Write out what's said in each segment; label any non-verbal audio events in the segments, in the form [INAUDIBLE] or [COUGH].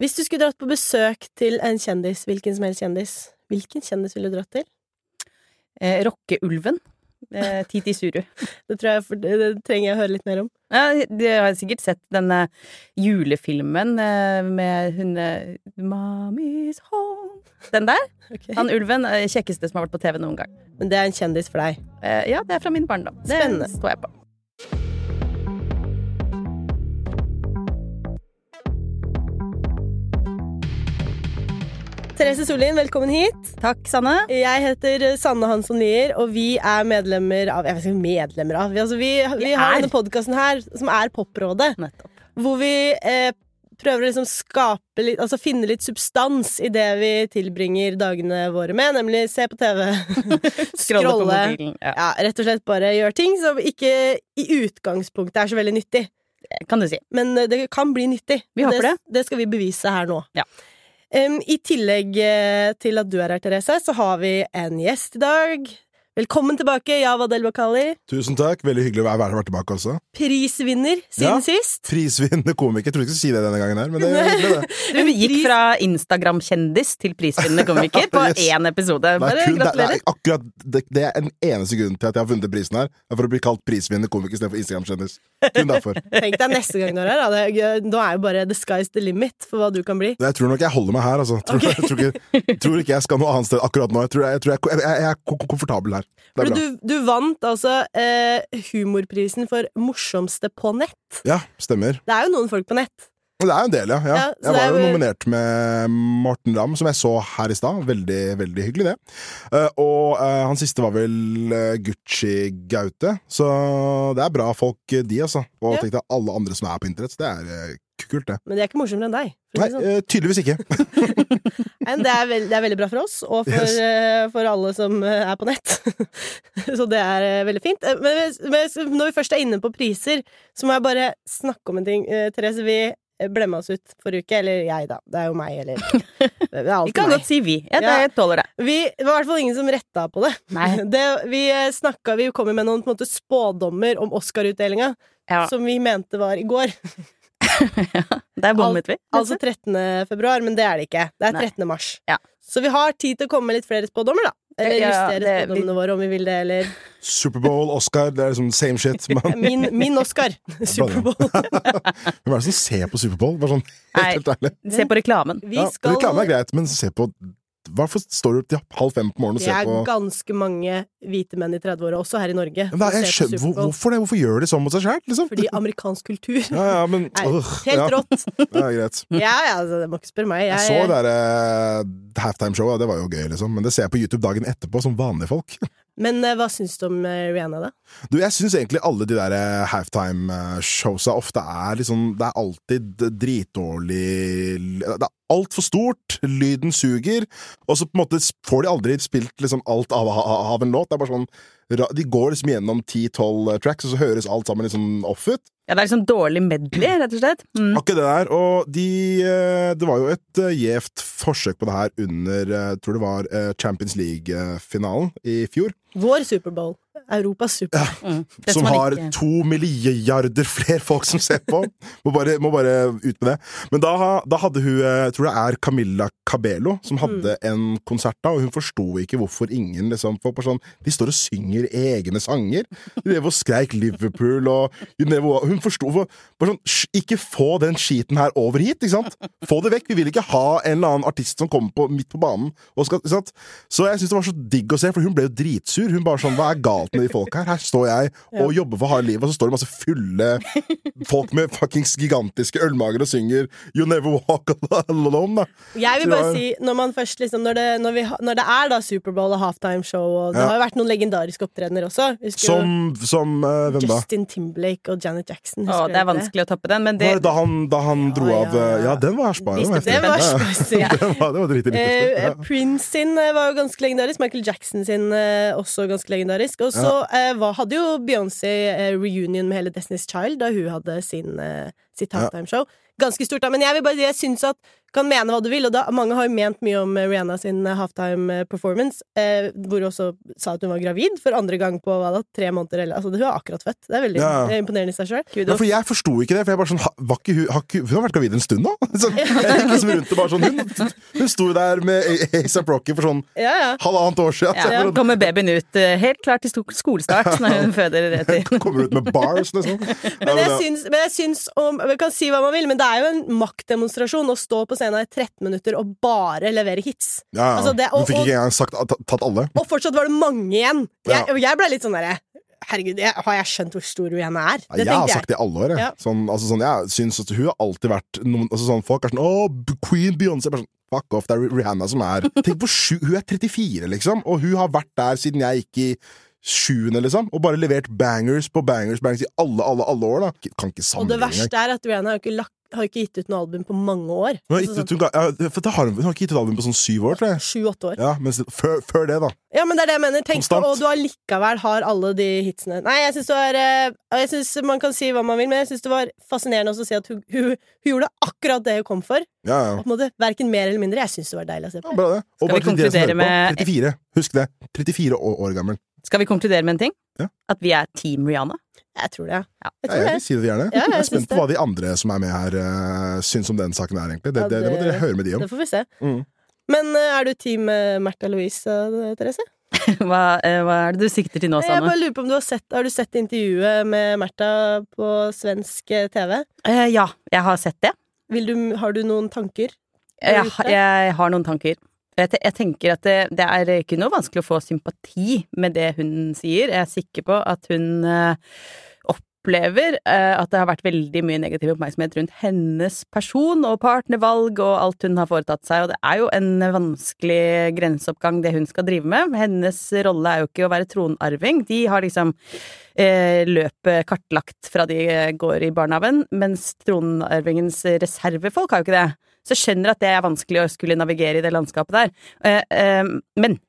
Hvis du skulle dratt på besøk til en kjendis, hvilken som helst kjendis, hvilken kjendis ville du dratt til? Eh, Rockeulven. Eh, [LAUGHS] Titi Suru. Det tror jeg det, trenger jeg å høre litt mer om. Ja, du har sikkert sett denne julefilmen eh, med hun eh, Mommy's home. Den der. Okay. Han ulven. eh, Kjekkeste som har vært på TV noen gang. Men det er en kjendis for deg. Eh, ja, det er fra min barndom. Det Spennende. står jeg på. Therese Sollien, velkommen hit. Takk, Sanne. Jeg heter Sanne Hansson Lier, og vi er medlemmer av Jeg vet ikke medlemmer av Vi, altså, vi, vi har denne podkasten her, som er Poprådet, Nettopp. hvor vi eh, prøver å liksom skape litt Altså finne litt substans i det vi tilbringer dagene våre med, nemlig se på TV, [LAUGHS] Scrolle på mobilen. Ja, Ja, rett og slett bare gjøre ting som ikke i utgangspunktet er så veldig nyttig. kan du si. Men eh, det kan bli nyttig. Vi håper håper det. Det skal vi bevise her nå. Ja. I tillegg eh, til at du er her, Therese, så har vi en gjest i dag. Velkommen tilbake, Java Del Bakali. Tusen takk. Veldig hyggelig å være, være tilbake også. Prisvinner siden Ja. sist. Prisvinnende komiker. Jeg trodde ikke jeg skulle si det denne gangen her, men det er hyggelig, det. [LAUGHS] Du gikk fra Instagram-kjendis til prisvinnende [LAUGHS] komiker på Yes. én episode. Det er, Bare kun, det, det gratulerer. er akkurat det, det er en eneste grunn til at jeg har vunnet prisen her. Er for å bli kalt prisvinnende komiker istedenfor Instagram-kjendis. Kun derfor. [LAUGHS] Tenk deg neste gang du er her. Da. Det, er- nå er jo bare the sky's the limit for hva du kan bli. Jeg tror nok jeg holder meg her, altså. Tror, jeg, tror, ikke, tror ikke jeg skal noe annet sted akkurat nå. Jeg tror jeg, jeg, jeg, jeg, jeg er komfortabel her. Det er bra. du, du vant altså eh, humorprisen for morsomste på nett. Ja, stemmer. Det er jo noen folk på nett. Det er jo en del, ja. ja. Ja, jeg var jo nominert med Morten Ramm, som jeg så her i stad. Veldig, veldig hyggelig, det. Eh, og eh, han siste var vel uh, Gucci Gaute. Så det er bra folk, eh, de, altså. Og Ja. tenk deg alle andre som er på internett. Det er eh, kult, det. Men de er ikke morsommere enn deg. Nei, sånn. eh, tydeligvis ikke. [LAUGHS] [LAUGHS] Men det er, veld, det er veldig bra for oss, og for, Yes. eh, for alle som eh, er på nett. [LAUGHS] så det er eh, veldig fint. Eh, Men, men når vi først er inne på priser, så må jeg bare snakke om en ting. Eh, Therese, vi blemma oss ut forrige uke. Eller jeg, da. Det er jo meg, eller [LAUGHS] Det er Vi kan meg. godt si vi. Ja, det Ja. tåler det. Vi, det var i hvert fall ingen som retta på det. Nei. [LAUGHS] det vi eh, snakka Vi kom med noen måte, spådommer om Oscar-utdelinga, Ja. som vi mente var i går. [LAUGHS] Der bommet vi. Altså 13. februar, men det er det ikke. Det er Nei. 13. mars. Ja. Så vi har tid til å komme med litt flere spådommer, da. Eller Ja, justere spådommene våre om vi vil det, eller Superbowl, Oscar, det er liksom same shit. [LAUGHS] Men Min, min Oscar. [LAUGHS] Superbowl. [LAUGHS] hvem er det som ser på Superbowl? Bare sånn Nei. helt, helt ærlig. Se på reklamen. Vi Ja, skal Reklame er greit, men se på Hvorfor står du opp til halv fem på morgenen og Det er ganske mange hvite menn i 30-åra, også her i Norge, som jeg skjønner, hvor, Hvorfor det? Hvorfor gjør de sånn mot seg sjæl? Liksom? Fordi amerikansk kultur Ja, ja, men er helt ja, rått. ja, greit. Ja, ja, altså, det må ikke spørre meg. Jeg så det der eh, halftime-showet, det var jo gøy, liksom. Men det ser jeg på YouTube dagen etterpå, som vanlige folk. Men eh, hva syns du om eh, Rihanna, da? Du, jeg syns egentlig alle de der eh, halftime-showsa ofte er liksom Det er alltid dritdårlig Det er altfor stort, lyden suger, og så på en måte får de aldri spilt liksom alt av, av, en låt. Det er bare sånn De går liksom gjennom 10-12 tracks, og så høres alt sammen liksom off ut. Ja, det er liksom dårlig medley, rett og slett. Mm. Akkurat det der. Og de eh, Det var jo et eh, gjevt forsøk på det her under eh, Jeg tror det var eh, Champions League-finalen i fjor. Vår Superbowl. Europas super. Mm. Som har ikke- to milliarder flere folk som ser på. Må bare, må bare ut med det. Men da, da hadde hun eh, Jeg tror det er Camilla Cabello som hadde Mm. en konsert da, og hun forsto ikke hvorfor ingen liksom sånn, De står og synger egne sanger. De drev og skreik Liverpool og Hun forsto sånn Ikke få den skiten her over hit, ikke sant? Få det vekk. Vi vil ikke ha en eller annen artist som kommer på, midt på banen. Og skal, ikke sant? Så jeg syns det var så digg å se, for hun ble jo dritsur. Hun bare sånn Hva er galt med de folka her? Her står jeg [LAUGHS] og jobber for harde livet, og så står det masse fulle folk med fuckings gigantiske ølmager og synger You Never Walk Alone, da. Jeg vil bare det si, når man først liksom Når det, når vi, når det er da Superbowl og halftime-show, og det Ja. har jo vært noen legendariske opptredener også Husker Som, som uh, Hvem da? Justin Timberlake og Janet Jackson? Å, det er vanskelig vanskelig å toppe den, men det da han, da han dro Ja, av ja, eh, ja. Ja, den var spar. [LAUGHS] Den var Det var Ja, ja. det var, det var. Eh, Ja. Prince sin var jo ganske legendarisk. Michael Jackson sin også ganske legendarisk. Og så eh, hadde jo Beyoncé eh, reunion med hele Destiny's Child da hun hadde sin, eh, sitt Ja. halftime-show. Ganske stort, da. Men jeg vil bare si jeg syns at kan mene hva du vil, og da, mange har jo ment mye om eh, Rihanna sin eh, halftime eh, performance, eh, hvor hun også sa at hun var gravid for andre gang på hva da, tre måneder eller Altså, hun er akkurat født. Det er veldig Ja. imponerende i seg sjøl. Ja, for jeg forsto ikke det. For jeg bare sånn, ha- var ikke ikke, hun har vært gravid en stund nå? [LAUGHS] Sånn, jeg gikk liksom rundt og bare sånn Hun, hun sto jo der med A$AP Rocky for sånn Ja, ja. halvannet år siden. Så Ja, bare, kommer babyen ut helt klart til skolestart når hun føder etter. [LAUGHS] kommer ut med bars, nesten. Men jeg syns, men jeg syns om, Vi kan si hva man vil, men det er jo en maktdemonstrasjon å stå på scenen i 13 minutter og bare levere hits. Ja, ja. Altså, det- og- Hun fikk ikke engang sagt, tatt, alle. Og fortsatt var det mange igjen. Jeg, og jeg ble litt sånn derre Herregud, jeg, har jeg skjønt hvor stor Rihanna er? Det jeg har sagt det i alle år. Jeg. Ja. Sånn, altså, sånn, jeg syns at hun har alltid vært noen, altså, sånn, Folk er sånn Å, Queen Beyoncé. Sånn, Fuck off, det er Rihanna som er [LAUGHS] Tenk på sju, Hun er 34, liksom, og hun har vært der siden jeg gikk i sjuende, liksom. Og bare levert bangers på bangers bangers i alle, alle, alle år, da. Kan ikke Og det verste er at Rihanna har ikke, lagt, har ikke gitt ut noe album på mange år. Hun har, Altså, gitt ut- hun ja, for det har, hun har ikke gitt ut album på sånn syv år, tror jeg. sånn Sju-åtte år. Ja, mens før, før det, da. Ja, men det er det jeg mener. Tenk på, og du allikevel har alle de hitsene. Nei, jeg syns det var eh, Jeg synes Man kan si hva man vil, men jeg syns det var fascinerende også å si at hun, hun, hun gjorde akkurat det hun kom for. Ja, ja. På en måte Verken mer eller mindre. Jeg syns det var deilig å se ja på. bra det. Og Skal vi konkludere med- 34. Husk det. 34 år, år gammel. Skal vi konkludere med en ting? Ja. At vi er Team Rihanna? Jeg tror det. Ja. Jeg Ja, tror jeg det. vil si det gjerne. Ja, jeg jeg er spent på hva de andre som er med her, uh, syns om den saken her, egentlig. Det, Ja, det, det må dere høre med de om. Det får vi se. Mm. Men uh, er du team uh, Märtha Louise, eh, Therese? [LAUGHS] Hva, hva er det du sikter til nå, Jeg bare lurer på om du har sett Har du sett intervjuet med Märtha på svensk TV? Eh, ja, jeg har sett det. Vil du, har du noen tanker? Jeg, jeg har noen tanker. Jeg, jeg tenker at det, det er ikke noe vanskelig å få sympati med det hun sier. Jeg er sikker på at hun eh, opplever eh, at det har vært veldig mye negativ oppmerksomhet rundt hennes person og partnervalg og alt hun har foretatt seg, og det er jo en vanskelig grenseoppgang det hun skal drive med. Hennes rolle er jo ikke å være tronarving. De har liksom eh, løpet kartlagt fra de går i barnehagen, mens tronarvingens reservefolk har jo ikke det. Så jeg skjønner at det er vanskelig å skulle navigere i det landskapet der. Eh, eh, men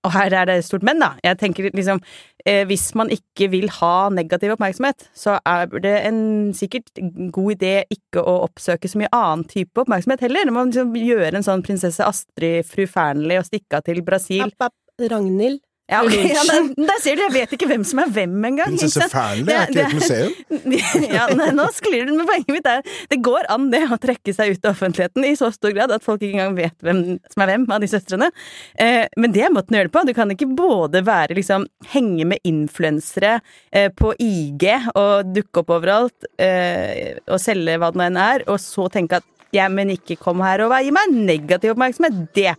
og her er det stort men, da. Jeg tenker liksom eh, Hvis man ikke vil ha negativ oppmerksomhet, så er det en sikkert god idé ikke å oppsøke så mye annen type oppmerksomhet heller. Når man liksom gjør en sånn prinsesse Astrid, fru Fearnley og stikke av til Brasil App, app, Ragnhild. Ja, okay, ja, der, der ser du, jeg vet ikke hvem som er hvem engang. Prinsesse? Fearnley, er ikke et museum? [LAUGHS] ja, nei, nå sklir det, men poenget mitt er det går an det å trekke seg ut av offentligheten i så stor grad at folk ikke engang vet hvem som er hvem av de søstrene. Eh, men det er måten å gjøre det på. Du kan ikke både være liksom henge med influensere eh, på IG og dukke opp overalt eh, og selge hva det nå enn er, og så tenke at ja, men ikke kom her og gi meg negativ oppmerksomhet. Det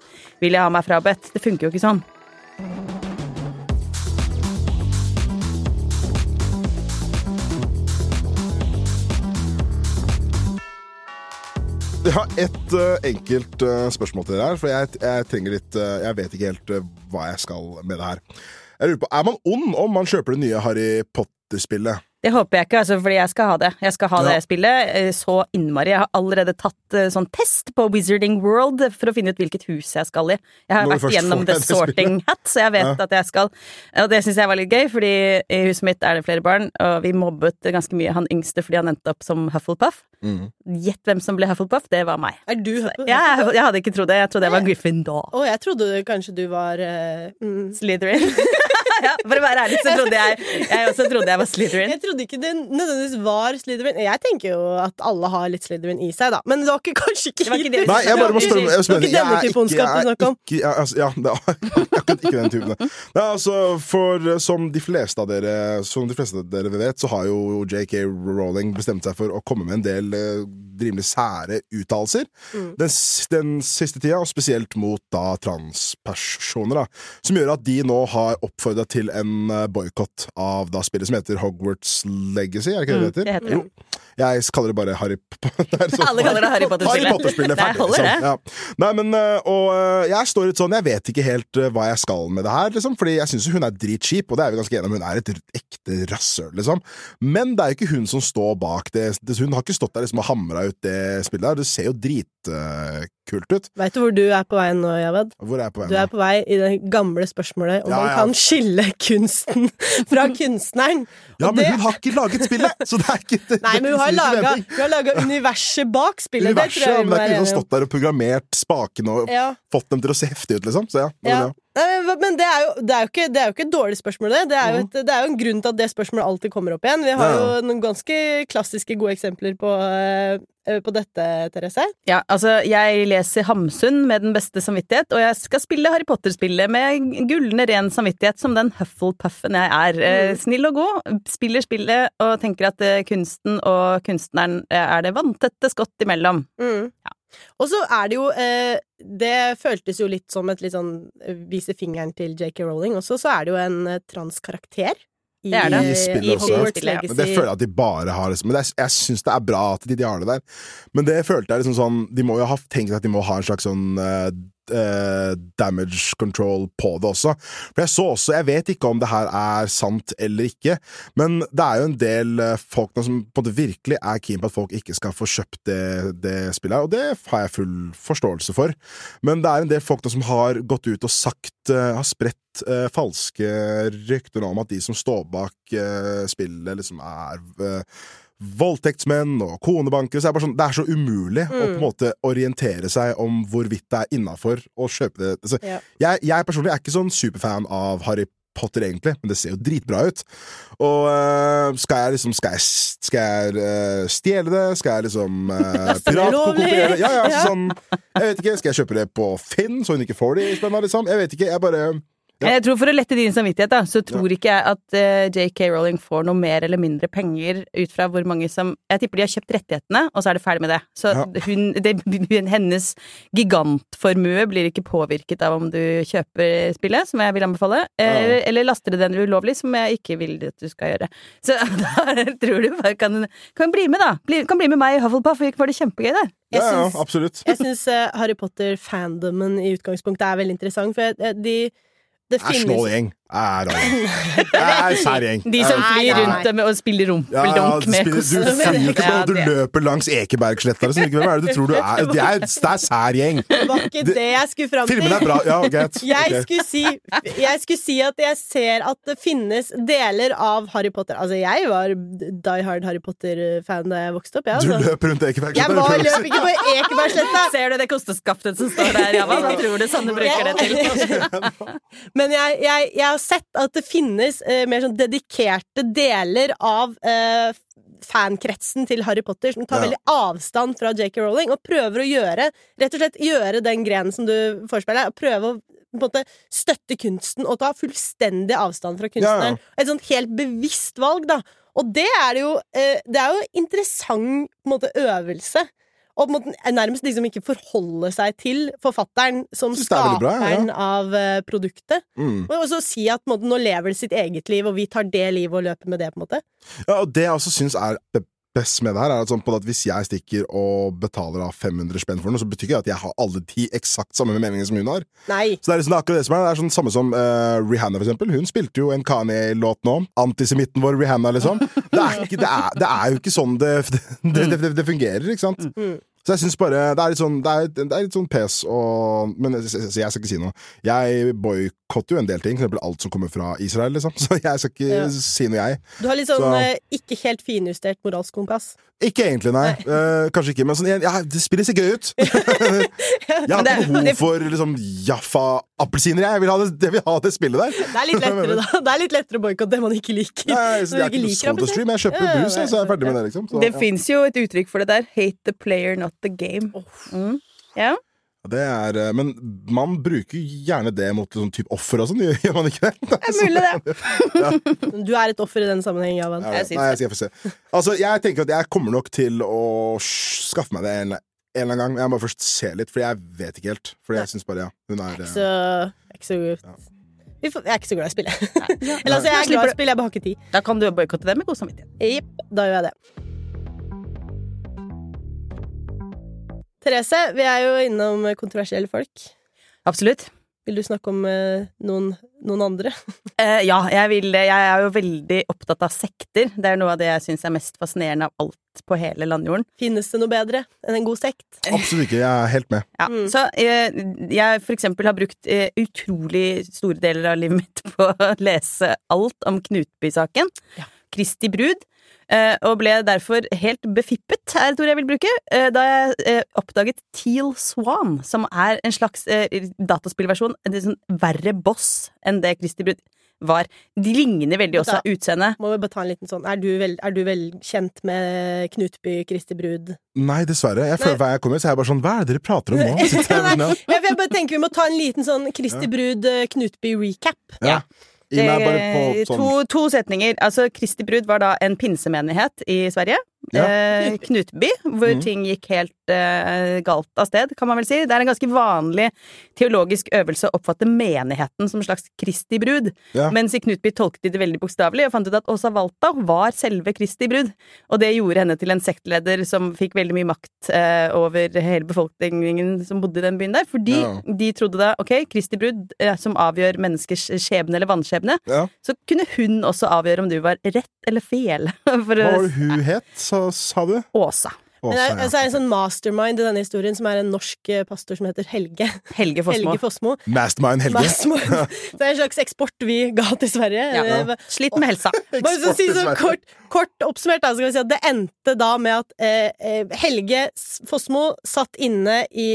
vil jeg ha meg frabedt. Det funker jo ikke sånn. Jeg har ett uh, enkelt uh, spørsmål til dere her, for jeg, jeg trenger litt uh, Jeg vet ikke helt hva jeg skal med det her. Jeg lurer på, Er man ond om man kjøper det nye Harry Potter-spillet? Det håper jeg ikke, altså, fordi jeg skal ha det. Jeg skal ha Ja. det spillet eh, så innmari. Jeg har allerede tatt uh, sånn test på Wizarding World for å finne ut hvilket hus jeg skal i. Jeg har Når vært gjennom The det Sorting Hat, så jeg vet Ja. at jeg skal. Og det syns jeg var litt gøy, fordi i huset mitt er det flere barn, og vi mobbet ganske mye han yngste fordi han endte opp som Hufflepuff. Mm. Gjett hvem som ble Hufflepuff? Det var meg. Er du Ja, jeg, jeg hadde ikke trodd det. Jeg trodde jeg var Gryffindor. Å, jeg trodde kanskje du var uh, mm. Slytherin. [LAUGHS] for å være ærlig så trodde jeg [LAUGHS] Jeg også trodde jeg var Slytherin. Jeg trodde ikke det nødvendigvis var Slytherin. Jeg tenker jo at alle har litt Slytherin i seg, da. Men det var ikke, kanskje ikke, Det var ikke det. Nei, jeg bare må spørre jeg, spørre, ikke jeg er du jeg er ikke- ja, altså, ja, [LAUGHS] det er akkurat ikke den typen. Nei, altså, for som de fleste av dere Som de fleste av dere vet, så har jo JK Rowling bestemt seg for å komme med en del eh, rimelig sære uttalelser. Mm. Den, den siste tida, og spesielt mot da transpersoner, da. Som gjør at de nå har oppfordra til en uh, boikott av da spillet som heter Hogwarts Legacy, er det ikke det det heter? det heter det. Jo. Jeg kaller det bare Harry Potter. [LAUGHS] Alle kaller det Harry Potter-spillet. Harry Potter-spillet er Det ferdig, holder, liksom. Ja. Nei, men, øh, og øh, jeg står litt sånn Jeg vet ikke helt øh, hva jeg skal med det her, liksom. Fordi jeg syns hun er dritkjip, og det er vi ganske enige om. Hun er et ekte rasshøl, liksom. Men det er jo ikke hun som står bak det. det hun har ikke stått der liksom og hamra ut det spillet der. Det ser jo dritkult ut. Veit du hvor du er på vei nå, Javed? Hvor er jeg på vei Du er på vei i det gamle spørsmålet om Ja, man ja. kan skille kunsten [LAUGHS] fra kunstneren. Ja, Og men det- hun har ikke laget spillet! Så det er ikke det, Nei, men hun har laga, mening. har laga universet bak spillet. Universet, det tror jeg men det er ikke liksom stått der og programmert spakene og Ja, fått dem til å se heftige ut, liksom. Så ja. ja. Men- det er, jo, det, er jo ikke, det er jo ikke et dårlig spørsmål, det. Det er, jo et, det er jo en grunn til at det spørsmålet alltid kommer opp igjen. Vi har Ja, jo noen ganske klassiske gode eksempler på, eh, på dette, Therese. Ja, altså, jeg leser Hamsun med den beste samvittighet, og jeg skal spille Harry Potter-spillet med gullende ren samvittighet som den Hufflepuffen jeg er. Mm. Snill og god, spiller spillet og tenker at eh, kunsten og kunstneren eh, er det vanntette skott imellom. Mm. Og så er det jo eh, Det føltes jo litt som et litt sånn eh, vise fingeren til JK Rowling også, så er det jo en eh, transkarakter. I, Det er det. I spillet også. Hogwarts Spillet, ja. Men det føler jeg at de bare har liksom, Men det er, jeg syns det er bra at de, de har det der. Men det følte jeg liksom sånn De må jo ha tenkt at de må ha en slags sånn eh, eh, damage control på det også. For jeg så også Jeg vet ikke om det her er sant eller ikke, men det er jo en del eh, folk nå som på en måte virkelig er keen på at folk ikke skal få kjøpt det, det spillet her, og det har jeg full forståelse for. Men det er en del folk nå som har gått ut og sagt eh, Har spredt eh, falske rykter om at de som står bak spillet, liksom er voldtektsmenn og konebankere. Så det, er sånn, det er så umulig å på en måte orientere seg om hvorvidt det er innafor å kjøpe det. Altså, Ja. jeg, jeg personlig er ikke sånn superfan av Harry Potter, egentlig, men det ser jo dritbra ut. Og øh, skal jeg liksom Skal jeg, skal jeg øh, stjele det? Skal jeg liksom [LAUGHS] ulovlig? piratkopiere det? Ja, ja, altså, sånn Jeg vet ikke. Skal jeg kjøpe det på Finn, så hun ikke får det i spenna, liksom? Jeg vet ikke. Jeg bare Ja. Jeg tror For å lette din samvittighet, da, så tror ikke jeg at uh, JK Rowling får noe mer eller mindre penger ut fra hvor mange som Jeg tipper de har kjøpt rettighetene, og så er det ferdig med det. Så Ja. hun, det, [LAUGHS] hennes gigantformue blir ikke påvirket av om du kjøper spillet, som jeg vil anbefale, eller, eller laster det den ulovlig, som jeg ikke vil at du skal gjøre. Så [LAUGHS] da tror du bare kan, kan bli med, da. Bli, kan bli med meg i Hufflepuff, for det det kjempegøy der. Jeg Ja, ja, syns- absolutt. Jeg syns uh, Harry Potter-fandomen i utgangspunktet er veldig interessant, for eh, de det Det er snål gjeng. Er. Det er sær gjeng. De som flyr rundt dem og spiller Ja, ja, rumpeldunk du, med spiller, du flyr ikke på, du løper langs Ekebergsletta. Liksom. Hvem er det du tror du er? Det er, det er sær gjeng. Det var ikke det jeg skulle fram til. Filmen er bra. Ja, greit. Jeg skulle, si, jeg skulle si at jeg ser at det finnes deler av Harry Potter Altså, jeg var die hard Harry Potter-fan da jeg vokste opp. Jeg, Du altså. løper rundt jeg Ekebergsletta. var, løp ikke på Ekebergsletta! [LAUGHS] Ser du det kosteskaftet som står der, Java? Hva tror du Sanne bruker det til? [LAUGHS] Men jeg, jeg, jeg sett at det finnes eh, mer sånn dedikerte deler av eh, fankretsen til Harry Potter som tar Ja. veldig avstand fra JK Rowling, og prøver å gjøre rett og slett gjøre den grenen som du forespeiler, prøve å måte støtte kunsten og ta fullstendig avstand fra kunstneren. Et sånt helt bevisst valg, da. Og det er det jo eh, Det er jo interessant måte øvelse. Og på en måte nærmest liksom ikke forholde seg til forfatteren som er veldig bra, ja. skaperen av eh, produktet. Mm. Og så si at på en måte, nå lever det sitt eget liv, og vi tar det livet og løper med det. på en måte Ja, og det jeg også syns er det beste med det her, er at, sånn på at hvis jeg stikker og betaler av 500 spenn for noe, så betyr ikke det at jeg har alle de eksakt samme meningene som hun har. Nei. Så det er liksom det er akkurat det som er. Det er sånn samme som uh, Rihanna, for eksempel. Hun spilte jo en Kanye-låt nå. Antisemitten vår Rihanna, liksom. Det er, ikke, det, er, det er jo ikke sånn det [LAUGHS] fungerer, ikke sant? Mm. Så jeg syns bare Det er litt sånn Det er, det er litt sånn pes og Men så jeg, jeg skal ikke si noe. Jeg boikotter jo en del ting, f.eks. eksempel alt som kommer fra Israel, liksom. [LAUGHS] Så jeg skal ikke Ja. si noe, jeg. Du har litt sånn Så- eh, ikke helt finjustert moralsk kompass. Ikke egentlig, nei. Eh, kanskje ikke, men sånn, jeg, jeg, det spiller seg gøy ut. [LAUGHS] jeg har ikke behov for liksom Jaffa-appelsiner. Jeg vil ha det, jeg vil ha det spillet der. Det er litt lettere, da. [LAUGHS] Det er litt lettere å boikotte det man ikke liker. Nei, så jeg er ikke noe liker. Jeg kjøper Ja, brus, jeg, så er jeg ferdig med det. liksom så, Det ja. fins jo et uttrykk for det der. Hate the player, not the game. Mm. Ja. Det er, eh, men man bruker gjerne det mot sånn type offer og sånn, [LAUGHS] gjør man ikke det? Det er mulig, det. [LAUGHS] Du er et offer i den sammenhengen, Javan. Jeg, Jeg Nei, jeg se. Altså, jeg tenker at jeg kommer nok til å skaffe meg det en, en eller annen gang. Jeg må først se litt, for jeg vet ikke helt. For jeg syns bare, ja, hun er Ikke Så jeg er ikke så vi får, Jeg er ikke så glad i å spille. [LAUGHS] Eller altså, jeg er glad i å spille, jeg bare har ikke tid. Da kan du boikotte det med god samvittighet. Jepp, da gjør jeg det. Therese, vi er jo innom kontroversielle folk. Absolutt. Vil du snakke om eh, noen, noen andre? [LAUGHS] Eh, ja, jeg vil det. Jeg er jo veldig opptatt av sekter. Det er noe av det jeg syns er mest fascinerende av alt på hele landjorden. Finnes det noe bedre enn en god sekt? Absolutt ikke. Jeg er helt med. Ja, Mm. Så eh, jeg for eksempel har brukt eh, utrolig store deler av livet mitt på å lese alt om Knutby-saken. Ja. Kristi brud. Eh, og ble derfor helt befippet, er et ord jeg vil bruke, eh, da jeg eh, oppdaget Teal Swan, som er en slags dataspillversjon, en sånn verre boss enn det Kristi brud var. De ligner veldig også av utseende. Må vi bare ta en liten sånn Er du vel, er du vel kjent med Knutby Kristi Brud? Nei, dessverre. Jeg føler. Hver jeg kommer, så er jeg bare sånn Hva er det dere prater om nå? [LAUGHS] Jeg Nei, jeg, bare tenker vi må ta en liten sånn Kristi Brud eh, Knutby-recap. ja. ja. Sånn to, to setninger. Altså, Kristi brud var da en pinsemenighet i Sverige. Ja. Eh, Knutby, hvor mm. ting gikk helt eh, galt av sted, kan man vel si. Det er en ganske vanlig teologisk øvelse å oppfatte menigheten som en slags Kristi brud. Ja. Mens i Knutby tolket de det veldig bokstavelig og fant ut at Åsa Walta var selve Kristi brud. Og det gjorde henne til en sektleder som fikk veldig mye makt eh, over hele befolkningen som bodde i den byen der. Fordi Ja. de trodde da ok, Kristi brud, eh, som avgjør menneskers skjebne eller vanskjebne, Ja. så kunne hun også avgjøre om du var rett eller fel. [LAUGHS] For Hva var det hun het, så sa du? Åsa. Men det er, så er det en sånn mastermind i denne historien, som er en norsk eh, pastor som heter Helge. Helge Fossmo. Helge Fossmo. Mastermind Helge. Mastermind. [LAUGHS] Det er en slags eksport vi ga til Sverige. Ja. Eh, Slitt med helsa. [LAUGHS] Bare så å si så kort, kort oppsummert, da, skal vi si at det endte da med at eh, eh, Helge Fossmo satt inne i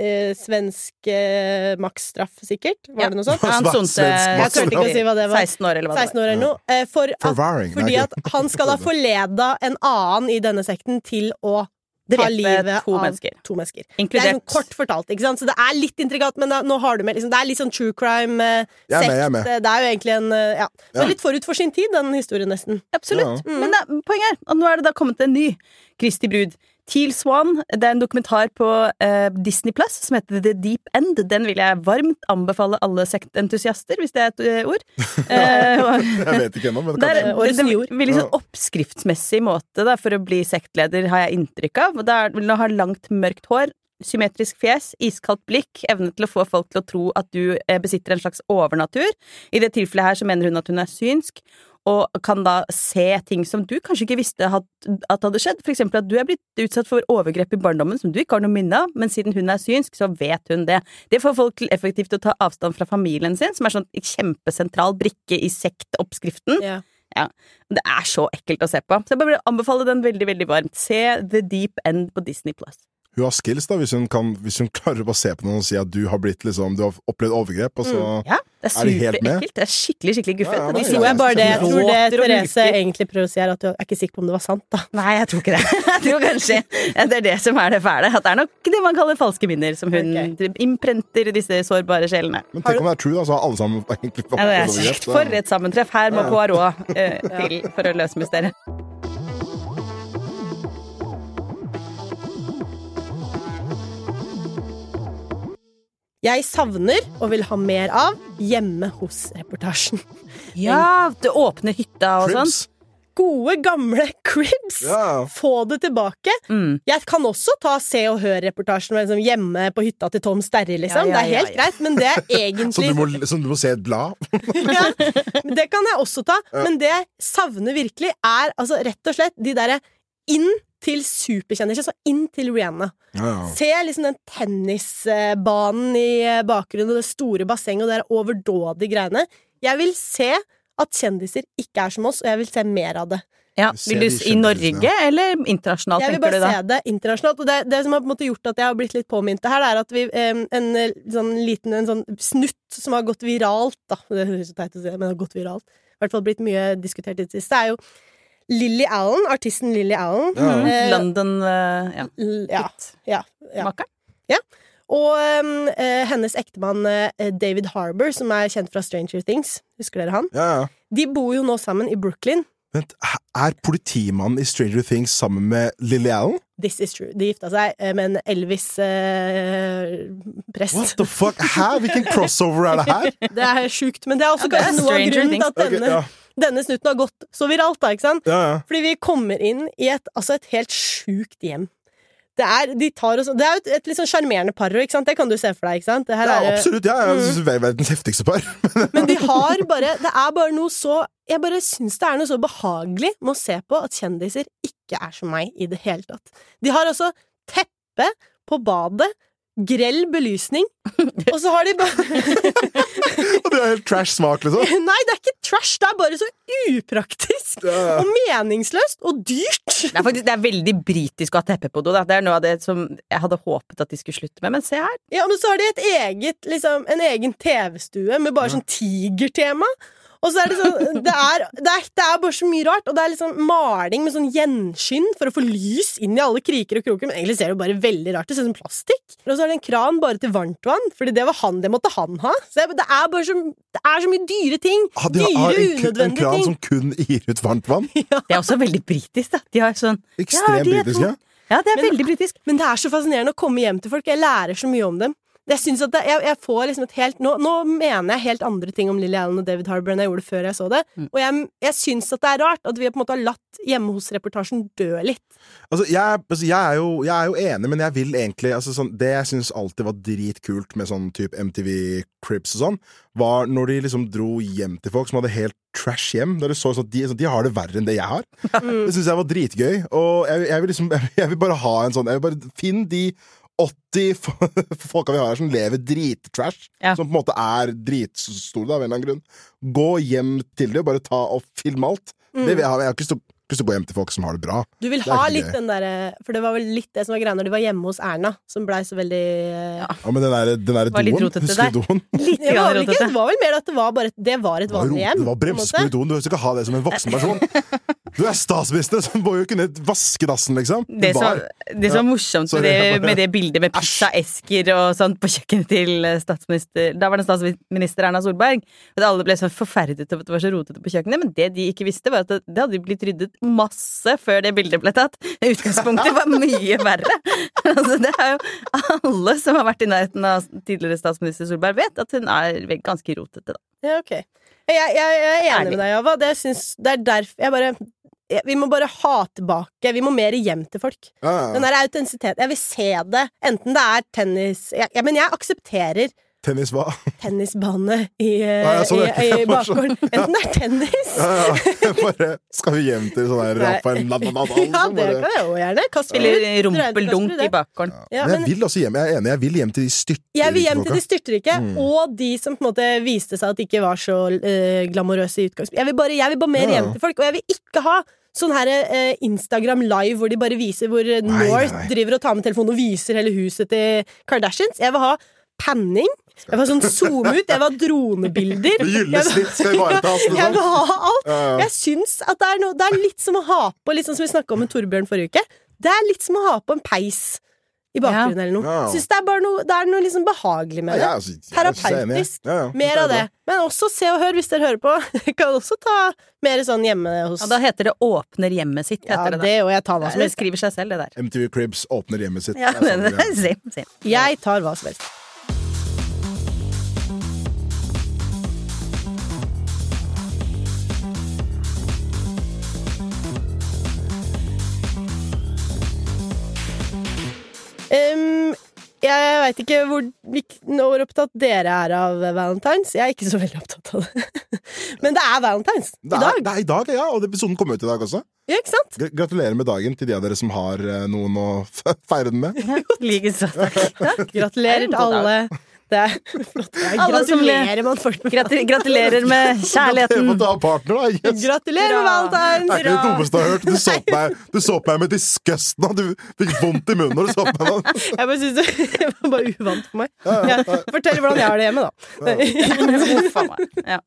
eh, svensk eh, maksstraff, sikkert. Var Ja. det noe sånt? Han sonte. Jeg klarte ikke å si hva det var. 16 år, eller hva det 16 år eller noe. Eh, for at, Forvaring. fordi at han skal ha [LAUGHS] forleda en annen i denne sekten til å ta Drepe livet to av mennesker. to mennesker. Det er Inkludert sånn kort fortalt, ikke sant? Så det er litt intrikat, men da, nå har du med liksom, Det er litt sånn true crime, eh, Jeg er med, sekt jeg er med. eh, Det er jo egentlig en eh, Ja. Det Ja. var litt forut for sin tid, den historien, nesten. Absolutt. Ja. Men da, poenget er at nå er det da kommet en ny Kristi brud. Teal Swan. Det er en dokumentar på eh, Disney Plus som heter The Deep End. Den vil jeg varmt anbefale alle sektentusiaster, hvis det er et eh, ord. [LAUGHS] Eh, Jeg vet ikke ennå, men Det er kanskje. Årets det er en veldig sånn oppskriftsmessig måte da, for å bli sektleder, har jeg inntrykk av. Og er, vil du ha langt, mørkt hår, symmetrisk fjes, iskaldt blikk, evne til å få folk til å tro at du eh, besitter en slags overnatur. I det tilfellet her så mener hun at hun er synsk, og kan da se ting som du kanskje ikke visste at hadde skjedd. For eksempel at du er blitt utsatt for overgrep i barndommen som du ikke har noe minne av, men siden hun er synsk, så vet hun det. Det får folk til effektivt å ta avstand fra familien sin, som er sånn kjempesentral brikke i sektoppskriften. Ja. Det er så ekkelt å se på. Så jeg bare vil anbefale den veldig veldig varmt. Se The Deep End på Disney Plus. Hun har skills, da, hvis hun, kan, hvis hun klarer å bare se på noen og si at du har blitt liksom Du har opplevd overgrep, og så Ja, det er Er superekkelt. Det er skikkelig skikkelig guffent. Ja, ja, ja, jeg bare det. Jeg tror det Therese egentlig prøver å si, er at du er ikke sikker på om det var sant, da. Nei, jeg tror ikke det. [LAUGHS] Jeg tror kanskje det er det som er det fæle. At det er nok det man kaller falske minner, som hun imprenter disse sårbare sjelene. Men tenk om det er true, da, så har alle sammen egentlig Ja, det er For et sammentreff. Her må Poirot [LAUGHS] uh, til for å løse mysteriet. Jeg savner, og vil ha mer av, Hjemme hos-reportasjen. Ja, det åpner hytta og sånn. Gode, gamle Cribs! Ja. Få det tilbake. Mm. Jeg kan også ta Se og Hør-reportasjen liksom, hjemme på hytta til Tom Sterre, liksom. Ja, ja, det er helt ja, ja. greit, men det er [LAUGHS] Som du, må, som du må se et blad? [LAUGHS] ja, Det kan jeg også ta, men det jeg savner virkelig, er altså rett og slett de derre inn til superkjendiser, så inn til Rihanna. Ja, ja. Se liksom den tennisbanen i bakgrunnen, og det store bassenget og det der overdådige greiene. Jeg vil se at kjendiser ikke er som oss, og jeg vil se mer av det. Ja, vil du de I Norge eller internasjonalt, Jeg vil bare du se det internasjonalt. Og det, det som har på en måte gjort at jeg har blitt litt påminnet det her, det er at vi en, en eh, sånn liten en sånn snutt som har gått viralt, da. Det høres så teit ut å si, men har gått viralt. I hvert fall blitt mye diskutert i det siste. er jo Lily Allen, artisten Lily Allen. Ja. Eh, London eh, ja, l- ja, ja, ja. Makeren. Og em, eh, hennes ektemann eh, David Harbour, som er kjent fra Stranger Things. Husker dere han? Ja, ja. De bor jo nå sammen i Brooklyn. Vent, er politimannen i Stranger Things sammen med Lily Allen? This is true. De gifta seg eh, med en Elvis-prest. What the fuck? Hæ? Hvilken crossover er det her? [LAUGHS] det er sjukt, men det er også Ja, det er noe av grunnen til at denne denne, ja. Denne snutten har gått så viralt. da, ikke sant? Ja, ja. Fordi vi kommer inn i et, altså et helt sjukt hjem. det er, de tar oss, det er jo et, litt sånn sjarmerende par, ikke sant? Det kan du se for deg, ikke sant? Det her Ja, er, absolutt. Ja, vi er verdens heftigste par. [LAUGHS] Men de har bare Det er bare noe så Jeg bare syns det er noe så behagelig med å se på at kjendiser ikke er som meg i det hele tatt. De har altså teppe på badet, grell belysning, [LAUGHS] og så har de bare [LAUGHS] Og det er helt trash smak, liksom. [LAUGHS] Nei, det er ikke trash, det er bare så upraktisk og meningsløst og dyrt. Det er faktisk det er veldig britisk å ha teppe på do. Det er noe av det som jeg hadde håpet at de skulle slutte med. Men se her. Ja, men så har de et eget, liksom, en egen TV-stue med bare sånn tigertema. Og så er det sånn det er, det, er, det er bare så mye rart. Og det er liksom maling med sånn gjenskinn for å få lys inn i alle kriker og kroker. Men egentlig ser det bare veldig rart ut. Det ser ut som plastikk. Og så er det en kran bare til varmtvann, Fordi det var han, det måtte han ha. Så det, er bare så, det er så mye dyre ting. Ja, de har, dyre, unødvendige ting. en kran ting. som kun gir ut varmt vann. [LAUGHS] Det er også veldig britisk, da. De har sånn Ekstremt er britisk, ja. Ja, det er Men- veldig britisk. Men det er så fascinerende å komme hjem til folk. Jeg lærer så mye om dem. Jeg, synes at det, jeg, jeg får liksom et helt nå, nå mener jeg helt andre ting om Lily Allen og David Harbour enn jeg gjorde før jeg så det. Mm. Og jeg, jeg syns at det er rart at vi på en måte har latt hjemme hos-reportasjen dø litt. Altså, jeg, altså, jeg, er jo, jeg er jo enig, men jeg vil egentlig altså, sånn, Det jeg syns alltid var dritkult med sånn type MTV Crips og sånn, var når de liksom dro hjem til folk som hadde helt trash hjem. Der du så sånn de, de har det verre enn det jeg har. [LAUGHS] Mm. Det syns jeg var dritgøy. Og jeg, jeg, vil liksom, [LAUGHS] jeg vil bare ha en sånn jeg vil bare Finn de 80 f- [LAUGHS] folka vi har her som lever drittrash, Ja. som på en måte er dritstore da, av en eller annen grunn. Gå hjem til dem og bare ta og filme alt. Mm. Det jeg har, Jeg har ikke lyst på hjem til folk som har det bra. Du vil ha litt gøy. den derre For det var vel litt det som var greia når de var hjemme hos Erna, som blei så veldig eh, Ja. Ja, men den derre den der doen, husker du doen? Litt det, var det var vel mer at det var, bare, det var et vanlig hjem. det var bremsespor i doen. Du skal ikke ha det som en voksen person. [LAUGHS] Du er statsminister, så må jo kunne vaske dassen, liksom. Det som, var- det som var morsomt med Sorry, det, med det bildet med pizzaesker og sånt på kjøkkenet til statsminister Da var det statsminister Erna Solberg, at alle ble så forferdet over at det var så rotete på kjøkkenet, men det de ikke visste, var at det, det hadde blitt ryddet masse før det bildet ble tatt. Utgangspunktet var mye verre. [LAUGHS] altså, det er jo alle som har vært i nærheten av tidligere statsminister Solberg, vet at hun er ganske rotete, da. Ja, ok. Jeg, jeg, jeg er enig Ærlig. med deg, Java. Det, det er derfor jeg bare Vi må bare ha tilbake Vi må mer hjem til folk. ja, ja. Den der autentisiteten Jeg vil se det. Enten det er tennis jeg, jeg, Men jeg aksepterer Tennis hva? tennisbane i, [LAUGHS] Ja, ja, i, i bakgården. Enten det er tennis Ja, ja. Bare Skal vi hjem til sånn her Rafael Nadal? Ja, det bare- kan jeg òg gjerne. Kast rumpeldunk i bakgården. Ja, Men jeg vil også hjem. Jeg er enig, jeg vil hjem til de styrtrike jeg vil hjem til de styrtrike, Mm. og de som på en måte viste seg at de ikke var så uh, glamorøse i utgangspunktet. Jeg vil bare, jeg vil bare mer Ja. hjem til folk, og jeg vil ikke ha Sånn her eh, Instagram live hvor de bare viser hvor eh, Nei, North nei, nei. driver og tar med telefonen og viser hele huset til Kardashians. Jeg vil ha panning. Jeg var sånn zoom ut. Jeg var dronebilder. Det gylne snitt skal ivaretas. Jeg Liksom. vil ha alt. Ja, ja. Jeg syns at det er, noe, det er litt som å ha på Litt sånn som vi snakka om med Torbjørn forrige uke. Det er litt som å ha på en peis i bakgrunnen eller noe. Ja. Syns det er bare noe, det er noe liksom behagelig med Ja, det. jeg altså- er. Terapeutisk. Ja, ja. Mer av det. Men også Se og Hør, hvis dere hører på. [LAUGHS] Jeg kan også ta mer sånn hjemme hos Ja, da heter det 'åpner hjemmet sitt'. Ja, Heter det, da. det og jeg tar hva som det skriver seg selv, det der. MTV Cribs åpner hjemmet sitt. Ja, Det er sånn [LAUGHS] det, sim, same. Jeg tar hva som helst. Um, jeg veit ikke hvor, hvor opptatt dere er av valentines. Jeg er ikke så veldig opptatt av det. [LAUGHS] Men det er valentines Det er, dag. det er i dag, ja. Og episoden kommer ut i dag også. Ja, ikke sant? Gra- Gratulerer med dagen til de av dere som har eh, noen å [LAUGHS] feire den med. [LAUGHS] Likeså, takk. Gratulerer er til alle. Det er flott. [LAUGHS] Ja, gratulerer som Gratulerer man med kjærligheten. Gratulerer med [LAUGHS] å kjærligheten. partner, da. Yes. Gratulerer med valentine! Det er ikke det dummeste jeg har hørt. Du så [LAUGHS] på meg, du så på meg med disgust nå. Du fikk vondt i munnen når du så på meg. Jeg bare synes det det var bare uvant for meg. Ja, fortell hvordan jeg har det hjemme, da. Uff a meg.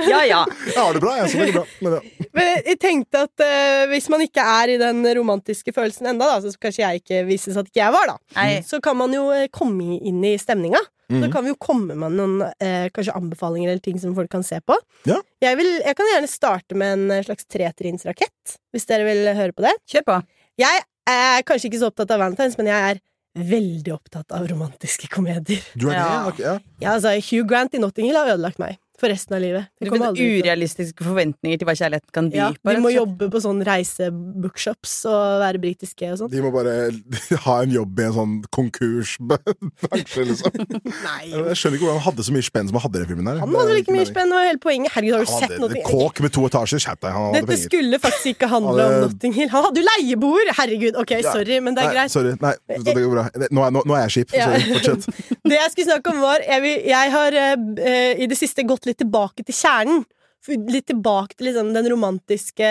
Ja. ja ja. Jeg har det bra, jeg. Så veldig bra. Men ja. Men jeg tenkte at uh, hvis man ikke er i den romantiske følelsen enda, da, så kanskje jeg ikke vises at ikke jeg var, da, Nei. så kan man jo eh, komme inn i stemninga. Så Mhm. kan vi jo komme med noen uh, kanskje anbefalinger eller ting som folk kan se på. Ja. Jeg, vil, jeg kan gjerne starte med en slags tretrinnsrakett, hvis dere vil høre på det. Kjør på. Jeg er kanskje ikke så opptatt av Valentine's, men jeg er veldig opptatt av romantiske komedier. Du er Ja. Okay, ja. Ja, altså, Hugh Grant i Notting Hill har ødelagt meg. For resten av livet. Det, Du kommer aldri urealistiske forventninger til hva kjærligheten kan by ja, på. de må jobbe på sånn reisebookshops og være britiske og sånn. De må bare [LAUGHS] ha en jobb i en sånn konkursbransje, liksom. [LAUGHS] Nei. [LAUGHS] Jeg skjønner ikke hvordan han hadde så mye spenn som han hadde i den filmen. der Han hadde vel ikke mye spenn, det var hele poenget. Herregud, har du sett noe? Det, kåk med to etasjer. Skjerp deg, han hadde Dette penger. skulle faktisk ikke handle Han om Notting Hill. Han hadde jo leieboer! Herregud, ok, Ja. sorry, men det er Nei, greit. sorry. Nei, det går bra. Nå er, nå, nå er jeg skip. Ja. Sorry, fortsett. Det jeg skulle snakke om, var Jeg, vil, jeg har eh, i det siste gått litt tilbake til kjernen. Litt tilbake til liksom, den romantiske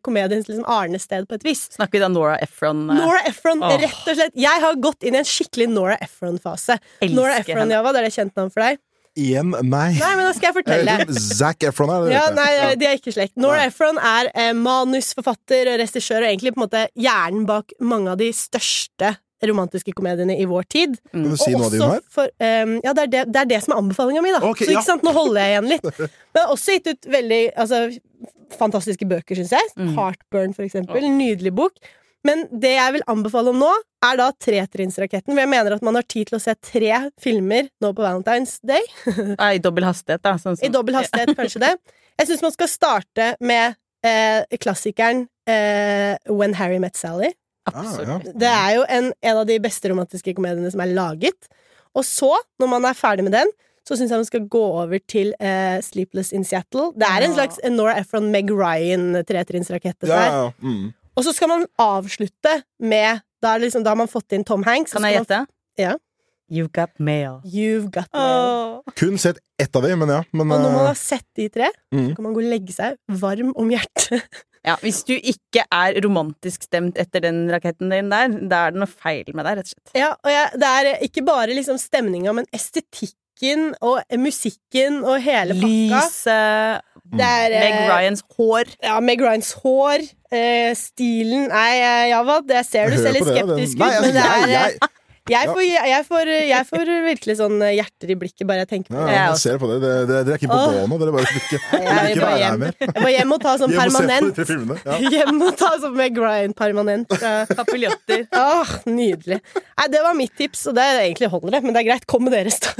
komediens liksom, arnested, på et vis. Snakker vi da Nora Ephron? eh, Nora Efron, oh. rett og slett. Jeg har gått inn i en skikkelig Nora Ephron-fase. Nora Ephron, henne. Java, det er det kjent navn for deg? Igjen, nei. Nei, men da skal jeg fortelle. Zac Efron er det. Ja, nei, De er ikke slekt. Nora. Ephron er eh, manusforfatter og regissør, og egentlig på en måte hjernen bak mange av de største romantiske komediene i vår tid. Kan du si noe av de for, um, ja, det er det, det er det som er anbefalinga mi, da. Okay, så ikke ja. sant, nå holder jeg igjen litt. [LAUGHS] Men jeg har også gitt ut veldig altså, fantastiske bøker, syns jeg. Mm. Heartburn, for eksempel. Nydelig bok. Men det jeg vil anbefale om nå, er da Tretrinnsraketten. For jeg mener at man har tid til å se tre filmer nå på Valentine's Day. [LAUGHS] I dobbel hastighet, da. Sånn som, I dobbel hastighet, kanskje det. Jeg syns man skal starte med eh, klassikeren eh, When Harry Met Sally. Absolutt. Ah, ja. Det er jo en, en av de beste romantiske komediene som er laget. Og så, når man er ferdig med den, så syns jeg man skal gå over til eh, Sleepless in Seattle. Det er en slags Nora Ephron, Meg Ryan-tretrinnsrakett. dette Ja, ja. Mm. Og så skal man avslutte med Da, er liksom, da har man fått inn Tom Hanks. Kan jeg gjette? Ja. You've got mail. You've got mail. Kun sett ett av dem, men ja. Men, Og når man eh, har sett de tre, mm. så kan man gå og legge seg varm om hjertet. [LAUGHS] Ja, Hvis du ikke er romantisk stemt etter den raketten din der, da er det noe feil med deg, rett og slett. Ja, og jeg, det er ikke bare liksom stemninga, men estetikken og musikken og hele pakka. Lyset, Det er Meg eh, Ryans hår. Ja, Meg Ryans hår, eh, stilen Nei, eh, jeg det ser du ser litt skeptisk ut, altså, men det er jeg, eh, jeg, jeg, får, jeg, får, jeg får virkelig sånn hjerter i blikket bare jeg tenker på det. Jeg jeg ser på det. Dere dere- dere er ikke på gå nå. Dere bare ikke, [LAUGHS] Jeg vil ikke bare være her mer. Jeg må hjem og ta sånn [LAUGHS] permanent. Ja. [LAUGHS] Hjem og ta sånn med grind permanent. Papiljotter. Åh, nydelig. Nei, det var mitt tips, og det er egentlig holder det, men det er greit. Kom med deres, da.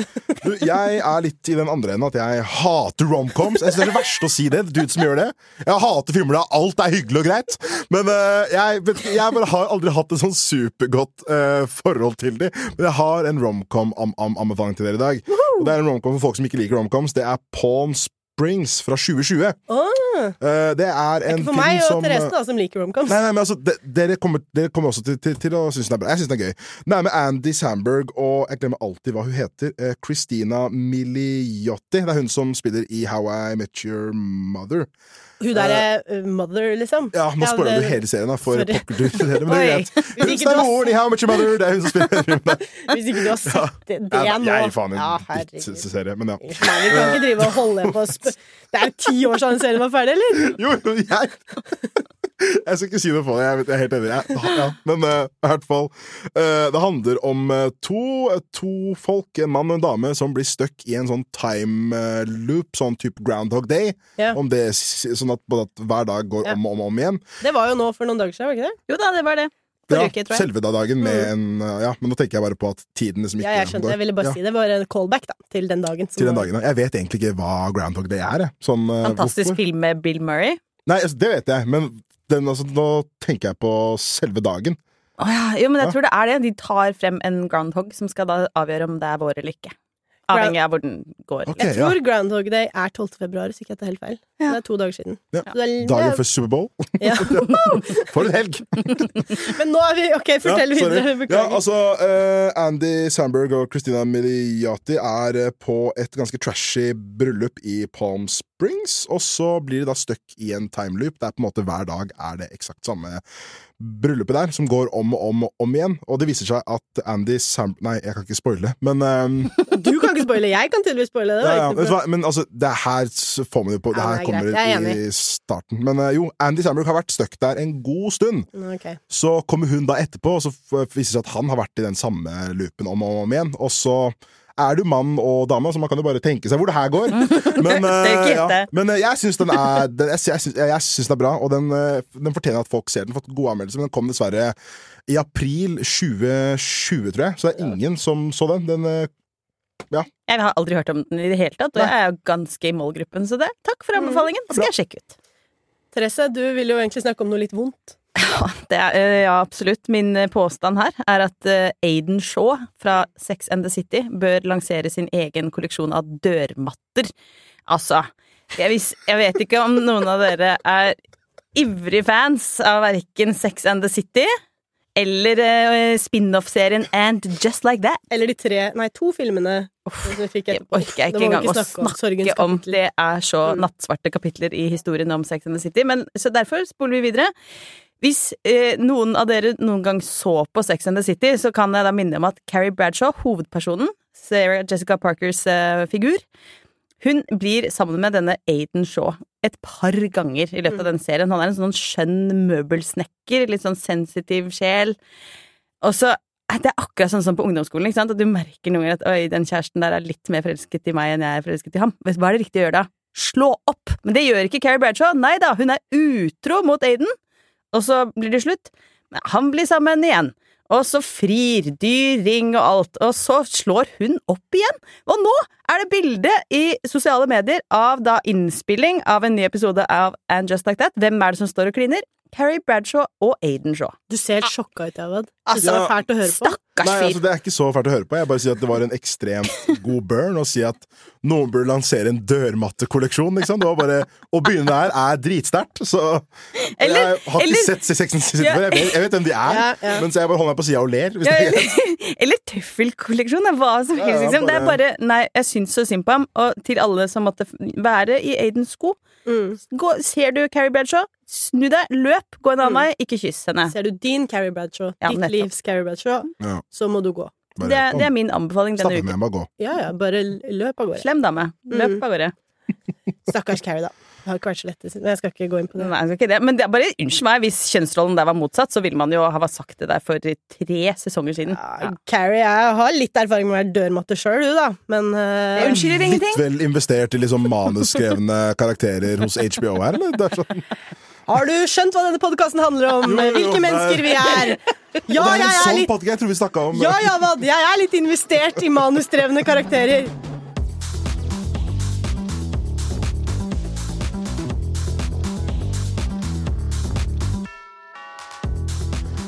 Du, jeg er litt i den andre enden at jeg hater romcoms. Jeg synes Det er det verste å si det. Du som gjør det. Jeg hater filmer der alt er hyggelig og greit. Men uh, jeg, vet, jeg bare har aldri hatt et sånn supergodt uh, forhold til dem. Men jeg har en romcom-anbefaling til dere i dag. Og Det er en romcom for folk som ikke liker romcoms. Det er Palm Springs fra 2020. Oh. Eh, det er en ikke for meg og som Therese, da, som liker romcoms. Nei, nei, men altså, de, dere, kommer, dere kommer også til, til, til å synes den er bra. Jeg synes den er gøy. Den er med Andy Samberg og jeg glemmer alltid hva hun heter. Eh, Christina Miliotti. Det er hun som spiller i How I Met Your Mother. Hun derre uh, mother, liksom. Ja, nå Ja, spoiler det- du hele serien, da, for pokker du men det er [LAUGHS] greit. Ikke som er du har moren i How much Mother. Det er hun som spiller filmen. [LAUGHS] Hvis ikke du har sett det, det Ja, nå jeg gir faen i Ja, en drittserie, men ja. Nei, vi kan ikke drive og holde på. [LAUGHS] Det er ti år siden serien var ferdig, eller? Jo, jo, jeg Jeg skal ikke si noe på det, jeg, vet, jeg er helt enig. Jeg, ja, men eh, i hvert fall Uh, Det handler om eh, to, to folk, en mann og en dame, som blir stuck i en sånn time loop, sånn type Groundhog Day. Ja. Om det, sånn at, at hver dag går Ja. om og om, om igjen. Det var jo nå for noen dager siden, var ikke det? Jo da, det var det. Ja, uke, selve da dagen med en eh, Ja, men nå tenker jeg bare på at tiden liksom ikke Ja, jeg skjønte. Jeg ville bare ja, si det. var en callback da, til den dagen. som Til den dagen, ja. Jeg vet egentlig ikke hva Groundhog Day er, jeg. Sånn, Fantastisk hvorfor. film med Bill Murray. Nei, altså, det vet jeg, men den, altså, nå tenker jeg på selve dagen. Å ja, jo, men jeg Ja. tror det er det. De tar frem en groundhog som skal da avgjøre om det er vår eller ikke. Avhengig av hvor den går. Okay, Jeg ja. tror Groundhog Day er 12. februar, hvis ikke jeg tar helt feil. Ja. Det er to dager siden. Ja. Er- Dagen før Superbowl. [LAUGHS] Ja. [LAUGHS] For en helg! [LAUGHS] Men nå er vi Ok, fortell Ja, videre. Ja, altså, uh, Andy Sandberg og Christina Miliati er eh, på et ganske trashy bryllup i Palm Springs, og så blir de da stuck i en timeloop. der er på en måte hver dag er det eksakt samme bryllupet der, som går om og om og om igjen. Og det viser seg at Andy Sam... Nei, jeg kan ikke spoile, men um... [LAUGHS] Du kan ikke spoile. Jeg kan tydeligvis spoile. Det ja, ja, men altså, det her får man jo på Det Ja, her det er kommer det er i starten. Men uh, jo, Andy Samberg har vært stuck der en god stund. Okay. Så kommer hun da etterpå, og så viser det seg at han har vært i den samme loopen om og om igjen. Og så er du mann og dame, så man kan jo bare tenke seg hvor det her går. [LAUGHS] Men, eh, ja. Men uh, jeg syns den den, den er bra, og den, eh, den fortjener at folk ser den. Fått gode anmeldelser, men den kom dessverre i april 2020, tror jeg. Så det er ingen som så den. Den Ja. Jeg har aldri hørt om den i det hele tatt, og Nei. jeg er jo ganske i målgruppen, så det, takk for anbefalingen. Det skal jeg sjekke ut. Therese, du vil jo egentlig snakke om noe litt vondt. [LAUGHS] Det er, eh, ja, absolutt. Min eh, påstand her er at eh, Aiden Shaw fra Sex and the City bør lansere sin egen kolleksjon av dørmatter. Altså, jeg, vis, jeg vet ikke om noen av dere er ivrige fans av verken Sex and the City eller spin-off-serien And Just Like That. Eller de tre, nei, to filmene som vi fikk Det orker jeg ikke engang å snakke om. snakke om. Det er så Mm. nattsvarte kapitler i historien om Sex and the City. Men, så derfor spoler vi videre. Hvis eh, noen av dere noen gang så på Sex and the City, så kan jeg da minne om at Carrie Bradshaw, hovedpersonen, Sarah Jessica Parkers eh, figur, hun blir sammen med denne Aiden Shaw et par ganger i løpet av Mm. den serien. Han er en sånn skjønn møbelsnekker, litt sånn sensitiv sjel. Og så det er akkurat sånn som på ungdomsskolen. ikke sant? At du merker noen ganger at oi, den kjæresten der er litt mer forelsket i meg enn jeg er forelsket i ham. Hva er det riktig å gjøre da? Slå opp! Men det gjør ikke Carrie Bradshaw. Nei da, hun er utro mot Aiden. Og så blir det slutt. Han blir sammen igjen. Og så frir, dyr, ring og alt. Og så slår hun opp igjen. Og nå er det bilde i sosiale medier av da innspilling av en ny episode av And Just Like That. Hvem er det som står og kliner? Carrie Bradshaw og Aiden Shaw. Du ser helt sjokka ut, Javad. Altså, det var fælt å høre på. Stakkars Nei, fyr. altså Det er ikke så fælt å høre på. Jeg bare sier at det var en ekstremt god burn å si at noen burde lansere en dørmattekolleksjon. Liksom. Det var bare, Å begynne der er dritsterkt. Så Eller- Jeg har ikke eller- sett Sex and the City Ja. før. Jeg vet, jeg vet hvem de er, Ja, ja. men så jeg bare holder meg på sida og ler. Hvis Ja, er eller, [LAUGHS] eller tøffelkolleksjon. er Hva som helst, ja, liksom. Det er bare- bare Nei, jeg syns så synd på ham. Og til alle som måtte være i Aidens sko. Mm. Gå, ser du Carrie Bradshaw, snu deg, løp, gå en annen Mm. vei, ikke kyss henne. Ser du din Carrie Bradshaw, Ja, ditt nettopp. livs Carrie Bradshaw, Ja, så må du gå. Det, er- det er min anbefaling denne Stapp uken. med meg gå. Ja ja, bare løp av gårde. Slem dame. Løp Mm. av gårde. [LAUGHS] Stakkars Carrie, da. Det har ikke vært så lett. Jeg skal ikke gå inn på det. Nei, det. Men det bare unnskyld meg, hvis kjønnsrollen der var motsatt, så ville man jo ha sagt det der for tre sesonger siden. Ja, Carrie jeg har litt erfaring med å være dørmatte sjøl, du, da. Men uh, Jeg ingenting. Litt vel investert i liksom manusskrevne karakterer hos [LAUGHS] HBO her, eller? Det er sånn. Har du skjønt hva denne podkasten handler om? Jo, jo, Hvilke mennesker vi er? Ja, det er en sånn litt jeg tror vi snakka om. Ja, Javad, jeg er litt investert i manusdrevne karakterer.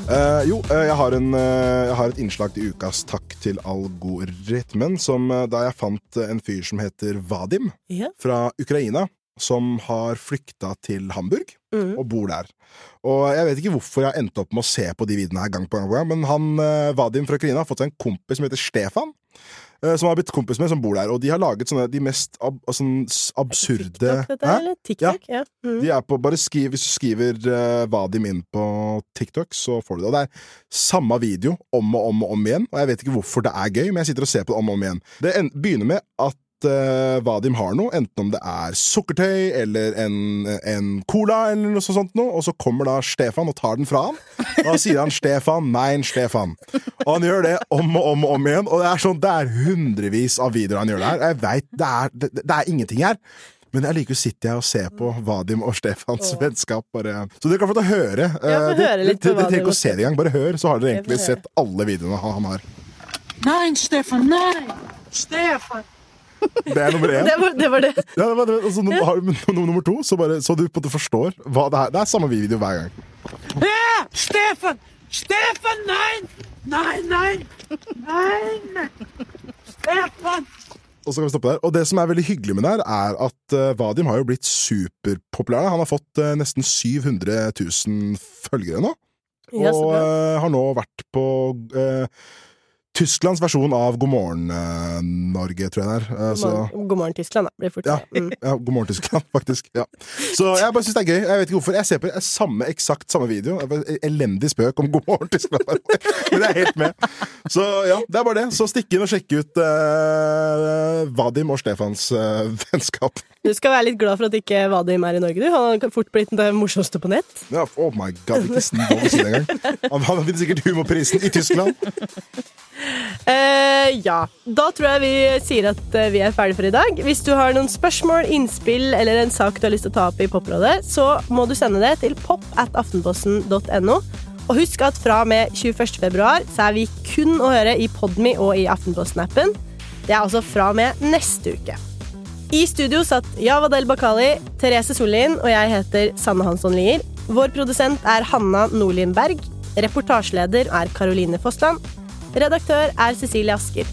Uh, jo, uh, jeg, har en, uh, jeg har et innslag til ukas takk til algoritmen, som da jeg fant en fyr som heter Vadim yeah. fra Ukraina, som har flykta til Hamburg Mm. og bor der. Og jeg vet ikke hvorfor jeg endte opp med å se på de videoene her gang på gang, på gang men han, eh, Vadim fra Ukraina har fått seg en kompis som heter Stefan. eh, Som har blitt kompis med, som bor der. Og de har laget sånne de mest ab sånn absurde TikTok, dette, Hæ? eller? TikTok, ja. Mm. De er på, bare skriv, Hvis du skriver uh, Vadim inn på TikTok, så får du det. Og det er samme video om og om og om igjen. Og jeg vet ikke hvorfor det er gøy, men jeg sitter og ser på det om og om igjen. Det begynner med at uh, Vadim har noe, enten om det er sukkertøy eller en, en cola eller noe sånt noe, og så kommer da Stefan og tar den fra han. Og da sier han 'Stefan, nein, Stefan'. Og han gjør det om og om og om igjen, og det er sånn, det er hundrevis av videoer han gjør det her. Jeg vet, det er, det, det er ingenting her. Men allikevel sitter jeg og ser på Vadim og Stefans Åh. vennskap. Bare. Så dere kan få til å høre. Ja, eh, det- høre Dere trenger ikke å se det engang, bare hør, så har dere egentlig sett alle videoene han han har. Nei, Stefan, nei! Stefan! Det er nummer én. Det var det. Var det. Ja, det var det. Og så har du num- nummer to, så, bare, så du på en måte forstår hva det er. Det er samme video hver gang. Ja! Stefan! Stefan, nei! Nei, nei! Nei! Stefan! Og så kan vi stoppe der. Og det som er veldig hyggelig med det her, er at uh, Vadim har jo blitt superpopulær. Han har fått uh, nesten 700 000 følgere nå. Og eh, har nå vært på eh, Tysklands versjon av God morgen eh, Norge, tror jeg det er. Eh, God så, God morgen, Tyskland. Da. Blir fort ja, det. Mm. [LAUGHS] ja, God morgen Tyskland, faktisk. Ja. Så jeg bare syns det er gøy. Jeg vet ikke hvorfor. Jeg ser på samme, eksakt samme video. Det bare Elendig spøk om God morgen Tyskland. [LAUGHS] Men jeg er helt med. Så ja, det er bare det. Så stikk inn og sjekk ut eh, Vadim og Stefans eh, vennskap. Du skal være litt glad for at ikke Vadim er i Norge, du. Han har fort blitt den morsomste på nett. Ja, oh my god, ikke snakk si det engang. Han vinner sikkert humorprisen i Tyskland. Eh, ja. Da tror jeg vi sier at eh, vi er ferdige for i dag. Hvis du har noen spørsmål, innspill eller en sak du har lyst til å ta opp i Poprådet, så må du sende det til pop at aftenposten.no. Og husk at fra og med 21. februar så er vi kun å høre i Podme og i Aftenposten-appen. Det er altså fra og med neste uke. I studio satt Javadel Bakali, Therese Sollien og jeg heter Sanne Hansson Lier. Vår produsent er Hanna Nordlien Berg. Reportasjeleder er Caroline Fossland. Redaktør er Cecilie Asker.